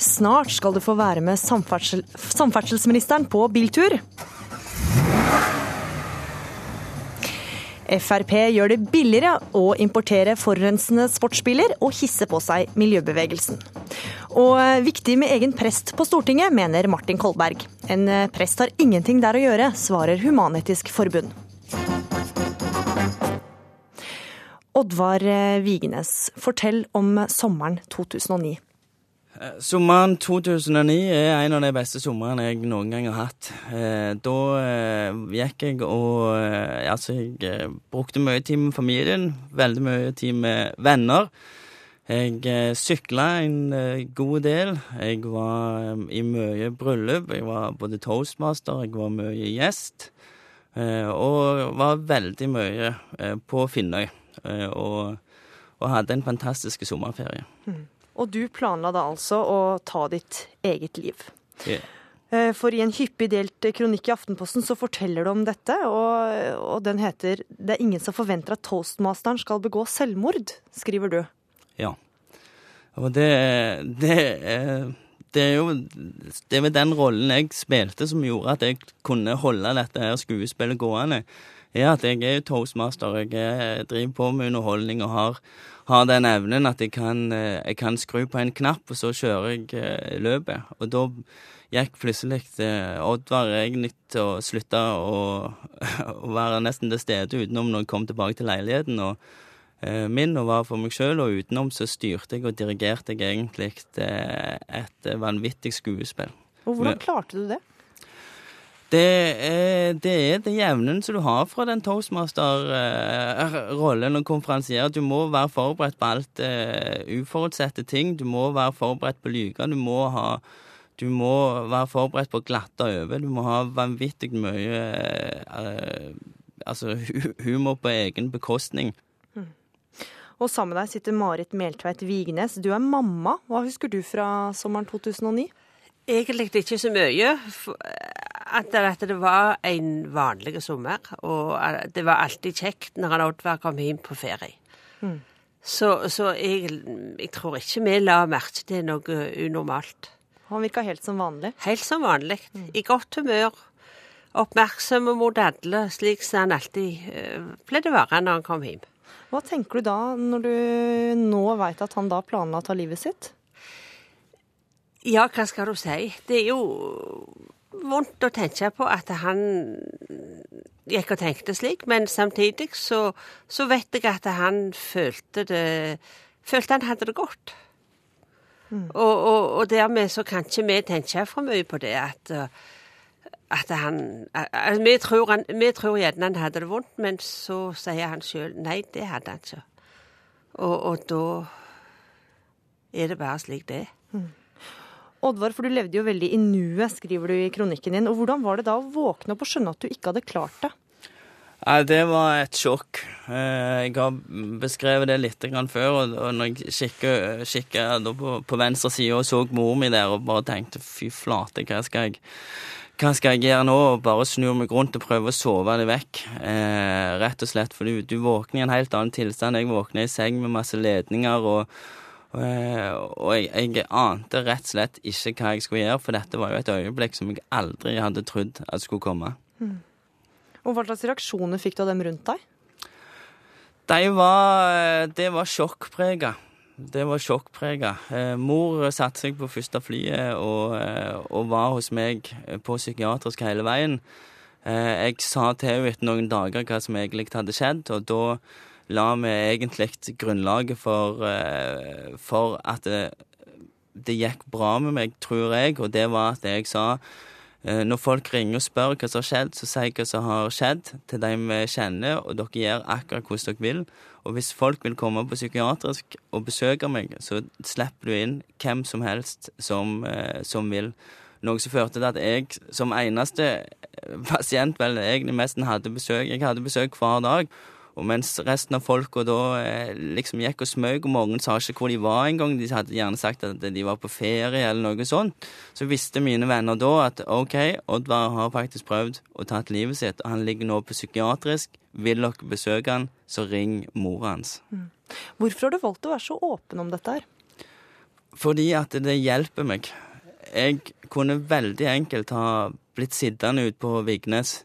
Snart skal du få være med samferdsel samferdselsministeren på biltur. Frp gjør det billigere å importere forurensende sportsbiler og hisse på seg miljøbevegelsen. Og viktig med egen prest på Stortinget, mener Martin Kolberg. En prest har ingenting der å gjøre, svarer Human-Etisk Forbund. Oddvar Vigenes, fortell om sommeren 2009.
Eh, sommeren 2009 er en av de beste somrene jeg noen gang har hatt. Eh, da eh, gikk jeg og Altså, jeg brukte mye tid med familien, veldig mye tid med venner. Jeg sykla en god del. Jeg var i mye bryllup. Jeg var både toastmaster, jeg var mye gjest. Og var veldig mye på Finnøy. Og, og hadde en fantastisk sommerferie.
Mm. Og du planla da altså å ta ditt eget liv? Eh, For i en hyppig delt kronikk i Aftenposten så forteller du om dette, og, og den heter 'Det er ingen som forventer at toastmasteren skal begå selvmord', skriver du.
Ja. Og det, det, det er jo Det er den rollen jeg spilte som gjorde at jeg kunne holde dette her skuespillet gående. Er at jeg er toastmaster. Jeg er, driver på med underholdning og har, har den evnen at jeg kan, eh, jeg kan skru på en knapp, og så kjører jeg eh, løpet. Og da gikk plutselig eh, Oddvar nødt til å slutte å, å være nesten til stede utenom når jeg kom tilbake til leiligheten. og min og var for meg sjøl, og utenom så styrte jeg og dirigerte jeg egentlig et vanvittig skuespill.
Og hvordan klarte du det?
Det er, det er det jevnen som du har fra den toastmaster-rollen og konferansier. Du må være forberedt på alt eh, uforutsette ting. Du må være forberedt på å. Du må ha du må være forberedt på å glatte over. Du må ha vanvittig mye eh, altså humor på egen bekostning.
Og sammen med deg sitter Marit Meltveit Vignes. Du er mamma. Hva husker du fra sommeren 2009?
Egentlig ikke så mye. At at det var en vanlig sommer, og det var alltid kjekt når han Oddvar kom hjem på ferie.
Mm.
Så, så jeg, jeg tror ikke vi la merke til noe unormalt.
Han virka helt som vanlig.
Helt som vanlig. I godt humør. Oppmerksom mot alle, slik som han alltid ble pleide å være når han kom hjem.
Hva tenker du da, når du nå veit at han da planla å ta livet sitt?
Ja, hva skal du si? Det er jo vondt å tenke på at han gikk og tenkte slik, men samtidig så, så vet jeg at han følte det Følte han hadde det godt. Og, og, og dermed så kan ikke vi tenke for mye på det at at han, at vi, tror han vi tror gjerne han hadde det vondt, men så sier han sjøl nei, det hadde han ikke. Og, og da er det bare slik det er.
Oddvar, for du levde jo veldig i nuet, skriver du i kronikken din. Og hvordan var det da å våkne opp og skjønne at du ikke hadde klart det?
Nei, det var et sjokk. Eh, Jeg har beskrevet det litt før, og når jeg kikket på, venstre side og så mor mi der og bare tenkte fy flate, hva skal jeg hva skal jeg gjøre nå? Bare snu meg rundt og prøve å sove det vekk. Eh, rett og slett, for du, du våkner i en helt annen tilstand. Jeg våkner i seng med masse ledninger, og, og, eh, jeg, jeg ante rett og slett ikke hva jeg skulle gjøre, for dette var jo et øyeblikk som jeg aldri hadde trodd at skulle komme.
Og hva slags reaksjoner fikk du av dem rundt deg?
De var, det var sjokkprega. Det var sjokkprega. Eh, mor satte seg på første flyet og, eh, og var hos meg på psykiatrisk hele veien. Eh, jeg sa til henne etter noen dager hva som egentlig hadde skjedd, og da la vi egentlig grunnlaget for, eh, for at det, det gikk bra med meg, tror jeg, og det var at jeg sa Eh, Når folk ringer og spør hva som har skjedd, så sier jeg hva som har skjedd til de vi kjenner, og dere gjør akkurat hvordan dere vil. Og hvis folk vil komme på psykiatrisk og besøke meg, så slipper du inn hvem som helst som, eh, som vil. Noe som førte til at jeg som eneste pasient vel egentlig nesten hadde besøk. Jeg hadde besøk hver dag. Og mens resten av folka da eh, liksom gikk og smøg om morgenen, sa ikke hvor de var engang, de hadde gjerne sagt at de var på ferie eller noe sånt, så visste mine venner da at OK, Oddvar har faktisk prøvd å ta livet sitt, og han ligger nå på psykiatrisk. Vil dere besøke han, så ring mora hans.
Hvorfor har du valgt å være så åpen om dette her?
Fordi at det hjelper meg. Jeg kunne veldig enkelt ha blitt sittende ute på Vignes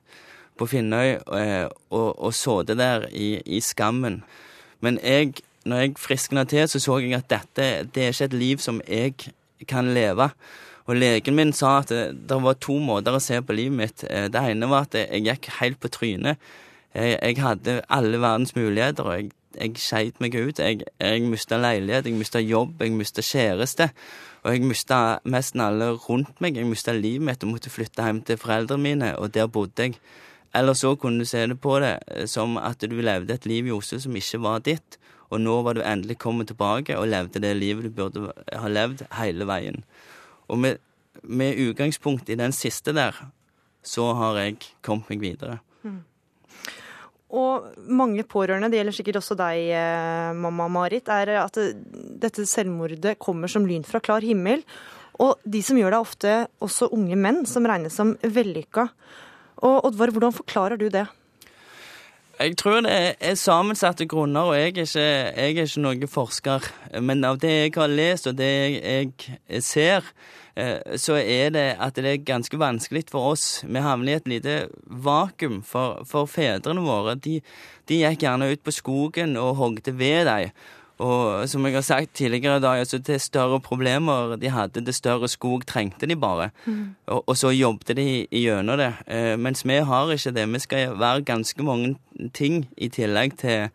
på Finnøy eh, og, og sittet der i, i skammen. Men jeg, når jeg friskna til, så så jeg at dette det er ikke et liv som jeg kan leve. Og legen min sa at det, det var to måter å se på livet mitt. Eh, Det ene var at jeg gikk helt på trynet. Jeg, jeg hadde alle verdens muligheter, og jeg, jeg skeit meg ut. Jeg, jeg mista leilighet, jeg mista jobb, jeg mista kjæreste. Og jeg mista nesten alle rundt meg. Jeg mista livet mitt og måtte flytte hjem til foreldrene mine, og der bodde jeg. Eller så kunne du se det på det eh, som at du levde et liv i Oslo som ikke var ditt, og nå var du endelig kommet tilbake og levde det livet du burde ha levd hele veien. Og med, med utgangspunkt i den siste der, så har jeg kommet meg videre.
Og mange pårørende, det gjelder sikkert også deg, eh, mamma Marit, er at dette selvmordet kommer som lyn fra klar himmel. Og de som gjør det, er ofte også unge menn som regnes som vellykka. Og Oddvar, hvordan forklarer du det?
Jeg tror det er sammensatte grunner, og jeg er, ikke, jeg er ikke noen forsker. Men av det jeg har lest, og det jeg ser, eh, så er det at det er ganske vanskelig for oss. Vi havner i et lite vakuum. For, for fedrene våre, de, de, gikk gjerne ut på skogen og hogde ved dem. Og som jeg har sagt tidligere i dag, altså det større problemer de hadde, det større skog trengte de bare. Mm. Og, og, så jobbet de gjennom det. Eh, mens vi har ikke det. Vi skal være ganske mange ting i tillegg til,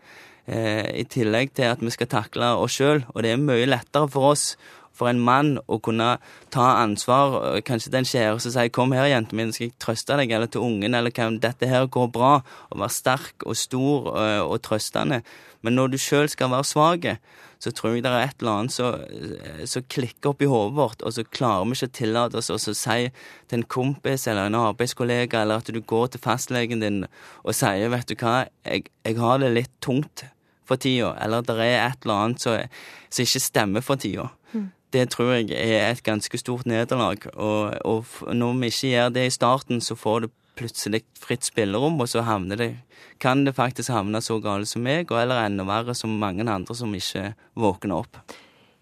eh, i tillegg til at vi skal takle oss sjøl. Og det er mye lettere for oss for en mann å kunne ta ansvar. Kanskje til en kjæreste sier 'kom her, jenta min, skal jeg trøste deg', eller til ungen, eller 'dette her går bra', og være sterk og stor og, eh, og trøstende. Men når du sjøl skal være svak, så tror jeg det er et eller annet som klikker opp i hodet vårt, og så klarer vi ikke å tillate oss å si til en kompis eller en arbeidskollega, eller at du går til fastlegen din og sier 'vet du hva, jeg, jeg har det litt tungt' for tida, eller det er et eller annet som, som ikke stemmer for tida. Mm det tror jeg er et ganske stort nederlag. Og, og, når vi ikke gjør det i starten, så får det plutselig fritt spillerom, og så havner det, kan det faktisk havne så galt som meg, eller enda verre som mange andre som ikke våkner opp.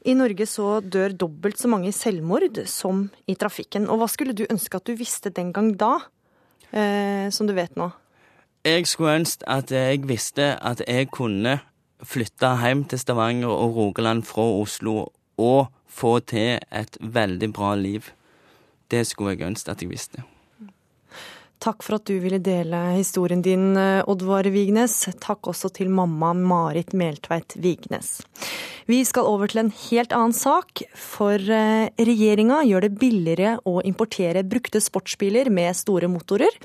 I Norge så dør dobbelt så mange i selvmord som i trafikken. Og hva skulle du ønske at du visste den gang da, eh, som du vet nå?
Jeg skulle ønske at jeg visste at jeg kunne flytte hjem til Stavanger og Rogaland fra Oslo og få til et veldig bra liv. Det skulle jeg ønske at jeg visste.
Takk for at du ville dele historien din, Oddvar Vignes. Takk også til mamma Marit Meltveit Vignes. Vi skal over til en helt annen sak. For eh, regjeringa gjør det billigere å importere brukte sportsbiler med store motorer,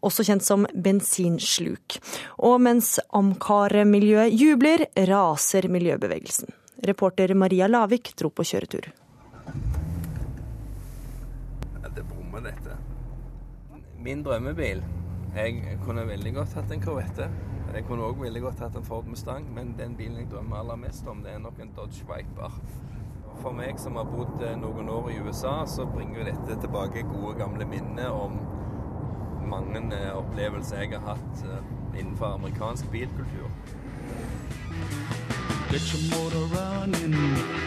også kjent som bensinsluk. Og mens Amcar-miljøet jubler, raser miljøbevegelsen. Reporter Maria Lavik dro på kjøretur.
Det brummer, dette. Min drømmebil Jeg kunne veldig godt hatt en Corvette. Jeg kunne òg veldig godt hatt en Ford Mustang, men den bilen jeg drømmer aller mest om, det er nok en Dodge Viper. For meg som har bodd eh, noen år i USA, så bringer dette tilbake gode, gamle minner om mange eh, opplevelser jeg har hatt eh, innenfor amerikansk bilkultur. Get your motor running.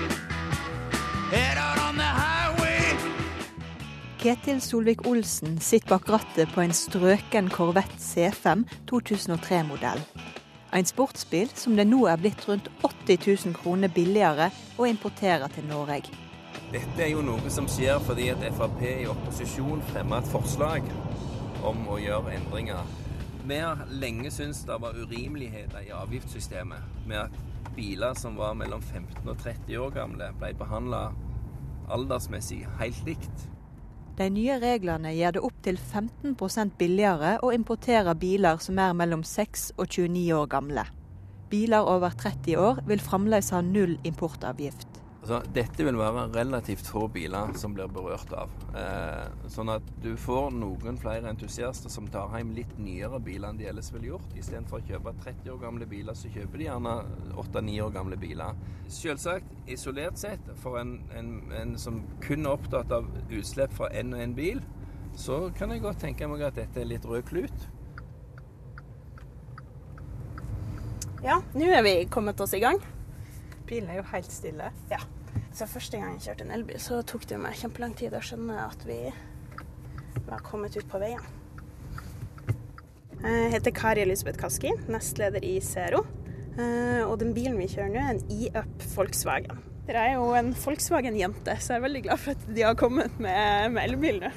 Ketil Solvik-Olsen sitter bak rattet på en strøken Corvette C5 2003-modell. En sportsbil som det nå er blitt rundt 80 000 kroner billigere å importere til Norge.
Dette er jo noe som skjer fordi at Frp i opposisjon fremmer et forslag om å gjøre endringer. Vi har lenge syntes det var urimeligheter i avgiftssystemet med at biler som var mellom 15 og 30 år gamle, ble behandla aldersmessig helt likt.
De nye reglene gjør det opptil 15% billigere å importere biler som er mellom 6 og 29 år gamle. Biler over 30 år vil fremdeles ha null importavgift.
Altså, dette vil være relativt få biler som blir berørt av. Eh, sånn at du får noen flere entusiaster som tar hjem litt nyere biler enn de ellers ville gjort. Istedenfor å kjøpe 30 år gamle biler, så kjøper de gjerne 8-9 år gamle biler. Selvsagt, isolert sett, for en, en, en som kun er opptatt av utslipp fra én og én bil, så kan jeg godt tenke meg at dette er litt rød klut.
Ja, nå er vi kommet oss i gang.
Bilen er jo helt stille.
Ja. Så første gang jeg kjørte en elbil, så tok det meg kjempelang tid å skjønne at vi var kommet ut på veien. Jeg heter Kari Elisabeth Kaski, nestleder i Zero. Eh, og den bilen vi kjører nå, er en E-Up Volkswagen. Dere er jo en Volkswagen-jente, så jeg er veldig glad for at de har kommet med, med elbil nå.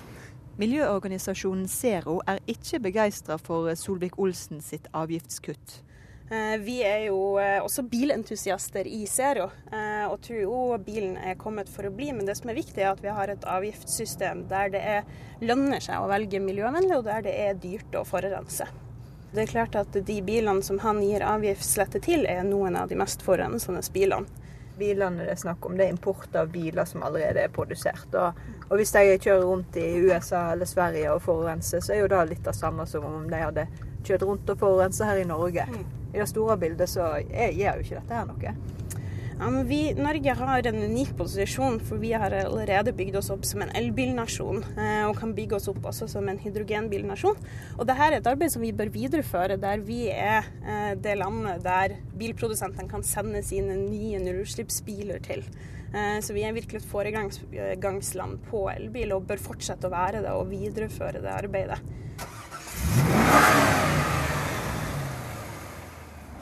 Miljøorganisasjonen Zero er ikke begeistra for Solvik-Olsen sitt avgiftskutt.
Eh, vi er jo eh, også bilentusiaster i Zero, eh, og tror jo bilen er kommet for å bli. Men det som er viktig, er at vi har et avgiftssystem der det er, lønner seg å velge miljøvennlig, og der det er dyrt å forurense. Det er klart at de bilene som han gir avgiftslette til, er noen av de mest forurensende bilene.
Bilene det er snakk om, det er import av biler som allerede er produsert. Og, og hvis de kjører rundt i USA eller Sverige og forurenser, så er jo det litt det samme som om de hadde kjørt rundt og forurensa her i Norge. Mm. I det store bildet så gjør jo ikke dette her noe.
Ja, men vi, Norge har en unik posisjon, for vi har allerede bygd oss opp som en elbilnasjon. Eh, og kan bygge oss opp også som en hydrogenbilnasjon. Og dette er et arbeid som vi bør videreføre, der vi er eh, det landet der bilprodusentene kan sende sine nye nullutslippsbiler til. Eh, så vi er virkelig et foregangsland på elbil, og bør fortsette å være det og videreføre det arbeidet.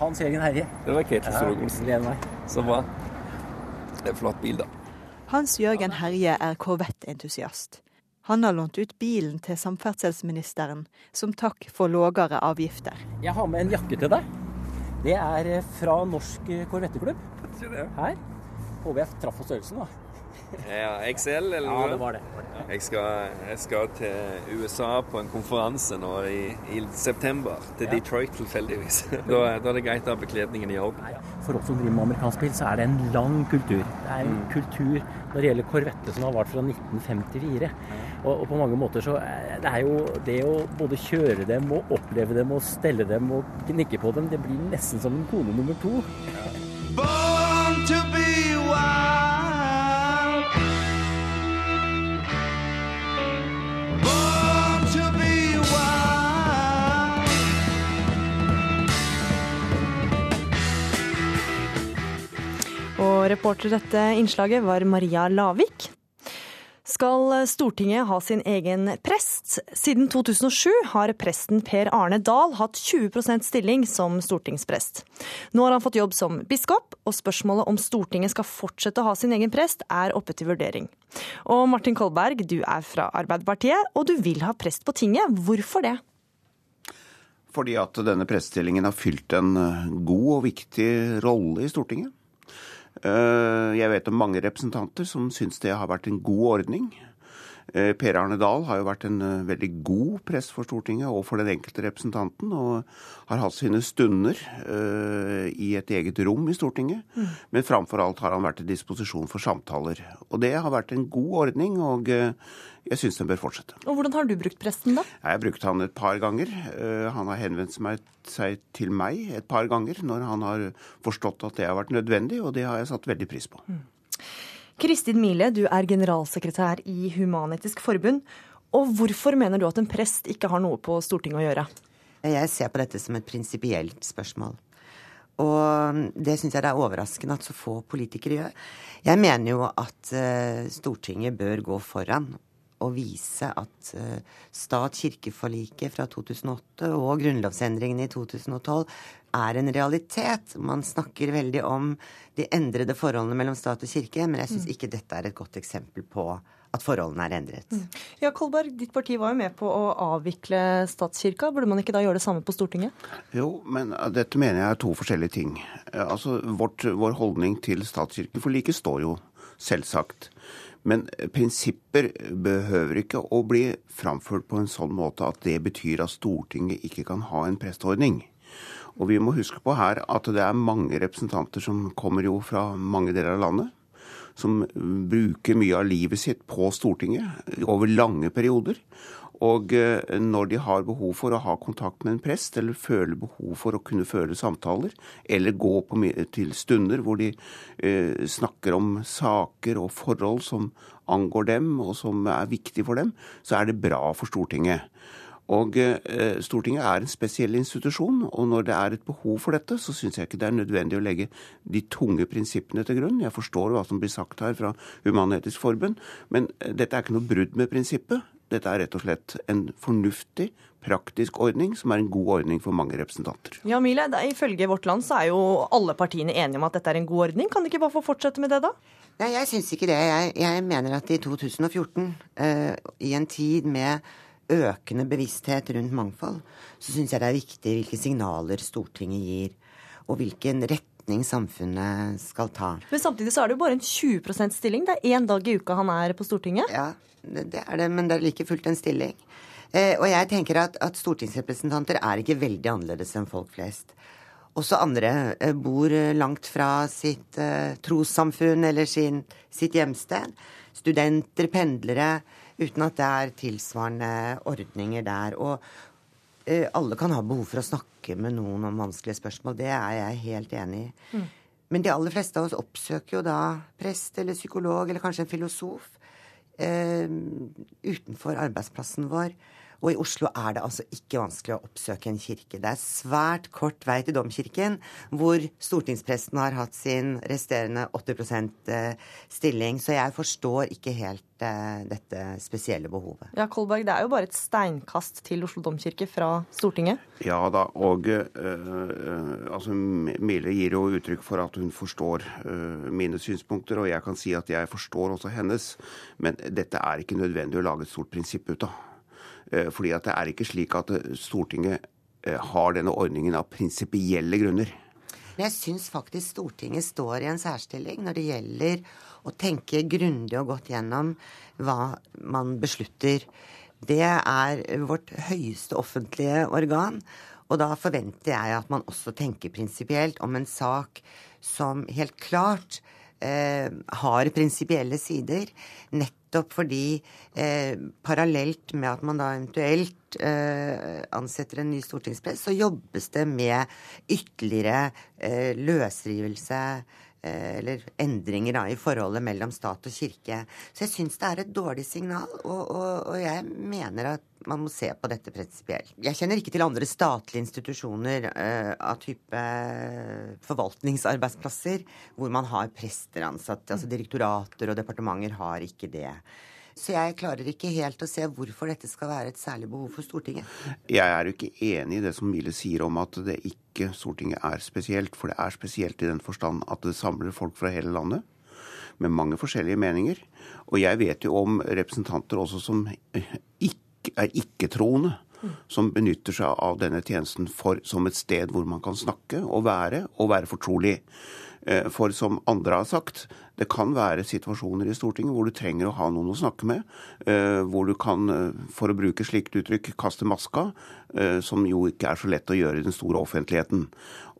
Hans Jørgen Herje.
Det var Ketil Solvik-Olsen. Ja, som var en flott bil, da.
Hans Jørgen Herje er korvettentusiast. Han har lånt ut bilen til samferdselsministeren som takk for lågere avgifter.
Jeg har med en jakke til deg. Det er eh, fra Norsk Korvetteklubb. Her. Håper jeg traff på størrelsen, da.
Ja, XL, eller noe?
Ja, det var det.
Jeg skal, jeg skal til USA på en konferanse nå i, i september. Til
Ja.
Detroit, tilfeldigvis. Da, da er det greit å ha bekledningen i orden.
For oss som driver med amerikansk bil, så er det en lang kultur. Det er en
Mm.
kultur når det gjelder Corvette som har vart fra 1954. Og, og på mange måter så er det er jo det å både kjøre dem og oppleve dem og stelle dem og gnikke på dem, det blir nesten som en kone nummer to.
Born to be
Reporter dette innslaget var Maria Lavik. Skal Stortinget ha sin egen prest? Siden 2007 har presten Per Arne Dahl hatt 20% stilling som stortingsprest. Nå har han fått jobb som biskop, og spørsmålet om Stortinget skal fortsette å ha sin egen prest, er oppe til vurdering. Og Martin Kolberg, du er fra Arbeiderpartiet, og du vil ha prest på tinget. Hvorfor det?
Fordi at denne prestestillingen har fylt en eh, god og viktig rolle i Stortinget. Eh, Jeg vet om mange representanter som syns det har vært en god ordning. Eh, Per Arne Dahl har jo vært en eh, veldig god prest for Stortinget og for den enkelte representanten, og har hatt sine stunder uh, i et eget rom i Stortinget. Men framfor alt har han vært til disposisjon for samtaler. Og det har vært en god ordning, og uh, jeg syns den bør fortsette.
Og hvordan har du brukt presten, da?
Jeg har brukt han et par ganger. Uh, Han har henvendt seg til meg et par ganger når han har forstått at det har vært nødvendig, og det har jeg satt veldig pris på.
Kristin Mile, du er generalsekretær i Human-Etisk Forbund. Og hvorfor mener du at en prest ikke har noe på Stortinget å gjøre?
Jeg ser på dette som et prinsipielt spørsmål. Og det syns jeg det er overraskende at så få politikere gjør. Jeg mener jo at eh, Stortinget bør gå foran og vise at eh, stat-kirke-forliket fra 2008 og grunnlovsendringene i 2012 er en realitet. Man snakker veldig om de endrede forholdene mellom stat og kirke, men jeg syns
Mm.
ikke dette er et godt eksempel på at forholdene er endret.
Ja, Kolberg, ditt parti var jo med på å avvikle statskirka. Burde man ikke da gjøre det samme på Stortinget?
Jo, men eh, dette mener jeg er to forskjellige ting. Eh, Altså, vårt, Vår holdning til statskirkeforliket står jo selvsagt. Men prinsipper behøver ikke å bli framført på en sånn måte at det betyr at Stortinget ikke kan ha en presteordning. Og vi må huske på her at det er mange representanter som kommer jo fra mange deler av landet. Som bruker mye av livet sitt på Stortinget over lange perioder. Og eh, når de har behov for å ha kontakt med en prest, eller føler behov for å kunne føre samtaler, eller gå på, til stunder hvor de eh, snakker om saker og forhold som angår dem, og som er viktig for dem, så er det bra for Stortinget. Og eh, Stortinget er en spesiell institusjon, og når det er et behov for dette, så syns jeg ikke det er nødvendig å legge de tunge prinsippene til grunn. Jeg forstår hva som blir sagt her fra Human-Etisk Forbund, men eh, dette er ikke noe brudd med prinsippet. Dette er rett og slett en fornuftig, praktisk ordning, som er en god ordning for mange representanter.
Ja, Mile, Ifølge Vårt Land så er jo alle partiene enige om at dette er en god ordning. Kan de ikke bare få fortsette med det, da?
Nei, jeg syns ikke det. Jeg, jeg mener at i 2014, eh, i en tid med økende bevissthet rundt mangfold, så syns jeg det er viktig hvilke signaler Stortinget gir, og hvilken retning samfunnet skal ta.
Men samtidig så er det jo bare en 20% stilling. Det er én dag i uka han er på Stortinget.
Ja, det, er det, men det er like fullt en stilling. Eh, og jeg tenker at, at stortingsrepresentanter er ikke veldig annerledes enn folk flest. Også andre eh, bor eh, langt fra sitt eh, trossamfunn eller sin, sitt hjemsted. Studenter, pendlere, uten at det er tilsvarende ordninger der. Og eh, alle kan ha behov for å snakke med noen om vanskelige spørsmål. Det er jeg helt enig i.
Mm.
Men de aller fleste av oss oppsøker jo da prest eller psykolog eller kanskje en filosof utenfor arbeidsplassen vår. Og i Oslo er det altså ikke vanskelig å oppsøke en kirke. Det er svært kort vei til domkirken, hvor stortingspresten har hatt sin resterende 80 eh, stilling. Så jeg forstår ikke helt eh, dette spesielle behovet.
Ja, Kolberg, det er jo bare et steinkast til Oslo domkirke fra Stortinget.
Ja da, og øh, øh, altså, Mille gir jo uttrykk for at hun forstår øh, mine synspunkter, og jeg kan si at jeg forstår også hennes. Men dette er ikke nødvendig å lage et stort prinsipp ut av. Eh, Fordi at det er ikke slik at øh, Stortinget øh, har denne ordningen av prinsipielle grunner.
Men jeg syns faktisk Stortinget står i en særstilling når det gjelder å tenke grundig og godt gjennom hva man beslutter. Det er vårt høyeste offentlige organ. Og da forventer jeg at man også tenker prinsipielt om en sak som helt klart eh, har prinsipielle sider. Nettopp fordi eh, parallelt med at man da eventuelt eh, ansetter en ny stortingspress, så jobbes det med ytterligere eh, løsrivelse eller endringer da, i forholdet mellom stat og kirke. Så jeg syns det er et dårlig signal, og, og, og jeg mener at man må se på dette prinsipielt. Jeg kjenner ikke til andre statlige institusjoner uh, av type forvaltningsarbeidsplasser hvor man har prester ansatt. Altså direktorater og departementer har ikke det. Så jeg klarer ikke helt å se hvorfor dette skal være et særlig behov for Stortinget.
Jeg er jo ikke enig i det som Mille sier om at det ikke Stortinget er spesielt. For det er spesielt i den forstand at det samler folk fra hele landet. Med mange forskjellige meninger. Og jeg vet jo om representanter også som ikke, er ikke-troende. Som benytter seg av denne tjenesten for, som et sted hvor man kan snakke og være, og være fortrolig. Eh, For som andre har sagt, det kan være situasjoner i Stortinget hvor du trenger å ha noen å snakke med. eh, Hvor du kan, eh, for å bruke slikt uttrykk, kaste maska. Som jo ikke er så lett å gjøre i den store offentligheten.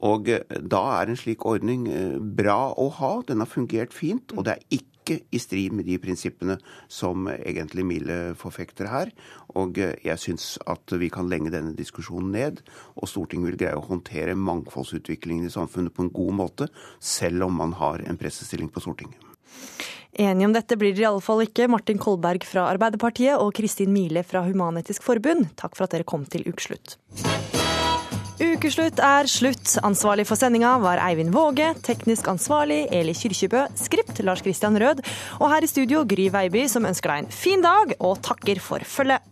Og da er en slik ordning bra å ha. Den har fungert fint. Og det er ikke i strid med de prinsippene som egentlig Mille forfekter her. Og eh, jeg syns at vi kan lenge denne diskusjonen ned, og Stortinget vil greie å håndtere mangfoldsutviklingen i samfunnet på en god måte, selv om man har en pressestilling på Stortinget.
Enige om dette blir dere i alle fall ikke. Martin Kolberg fra Arbeiderpartiet og Kristin Mile fra Human-Etisk Forbund, takk for at dere kom til ukeslutt. Ukeslutt er slutt. Ansvarlig for sendinga var Eivind Våge, teknisk ansvarlig Eli Kyrkjebø, skript Lars Christian Rød, og her i studio Gry Veiby, som ønsker deg en fin dag og takker for følget.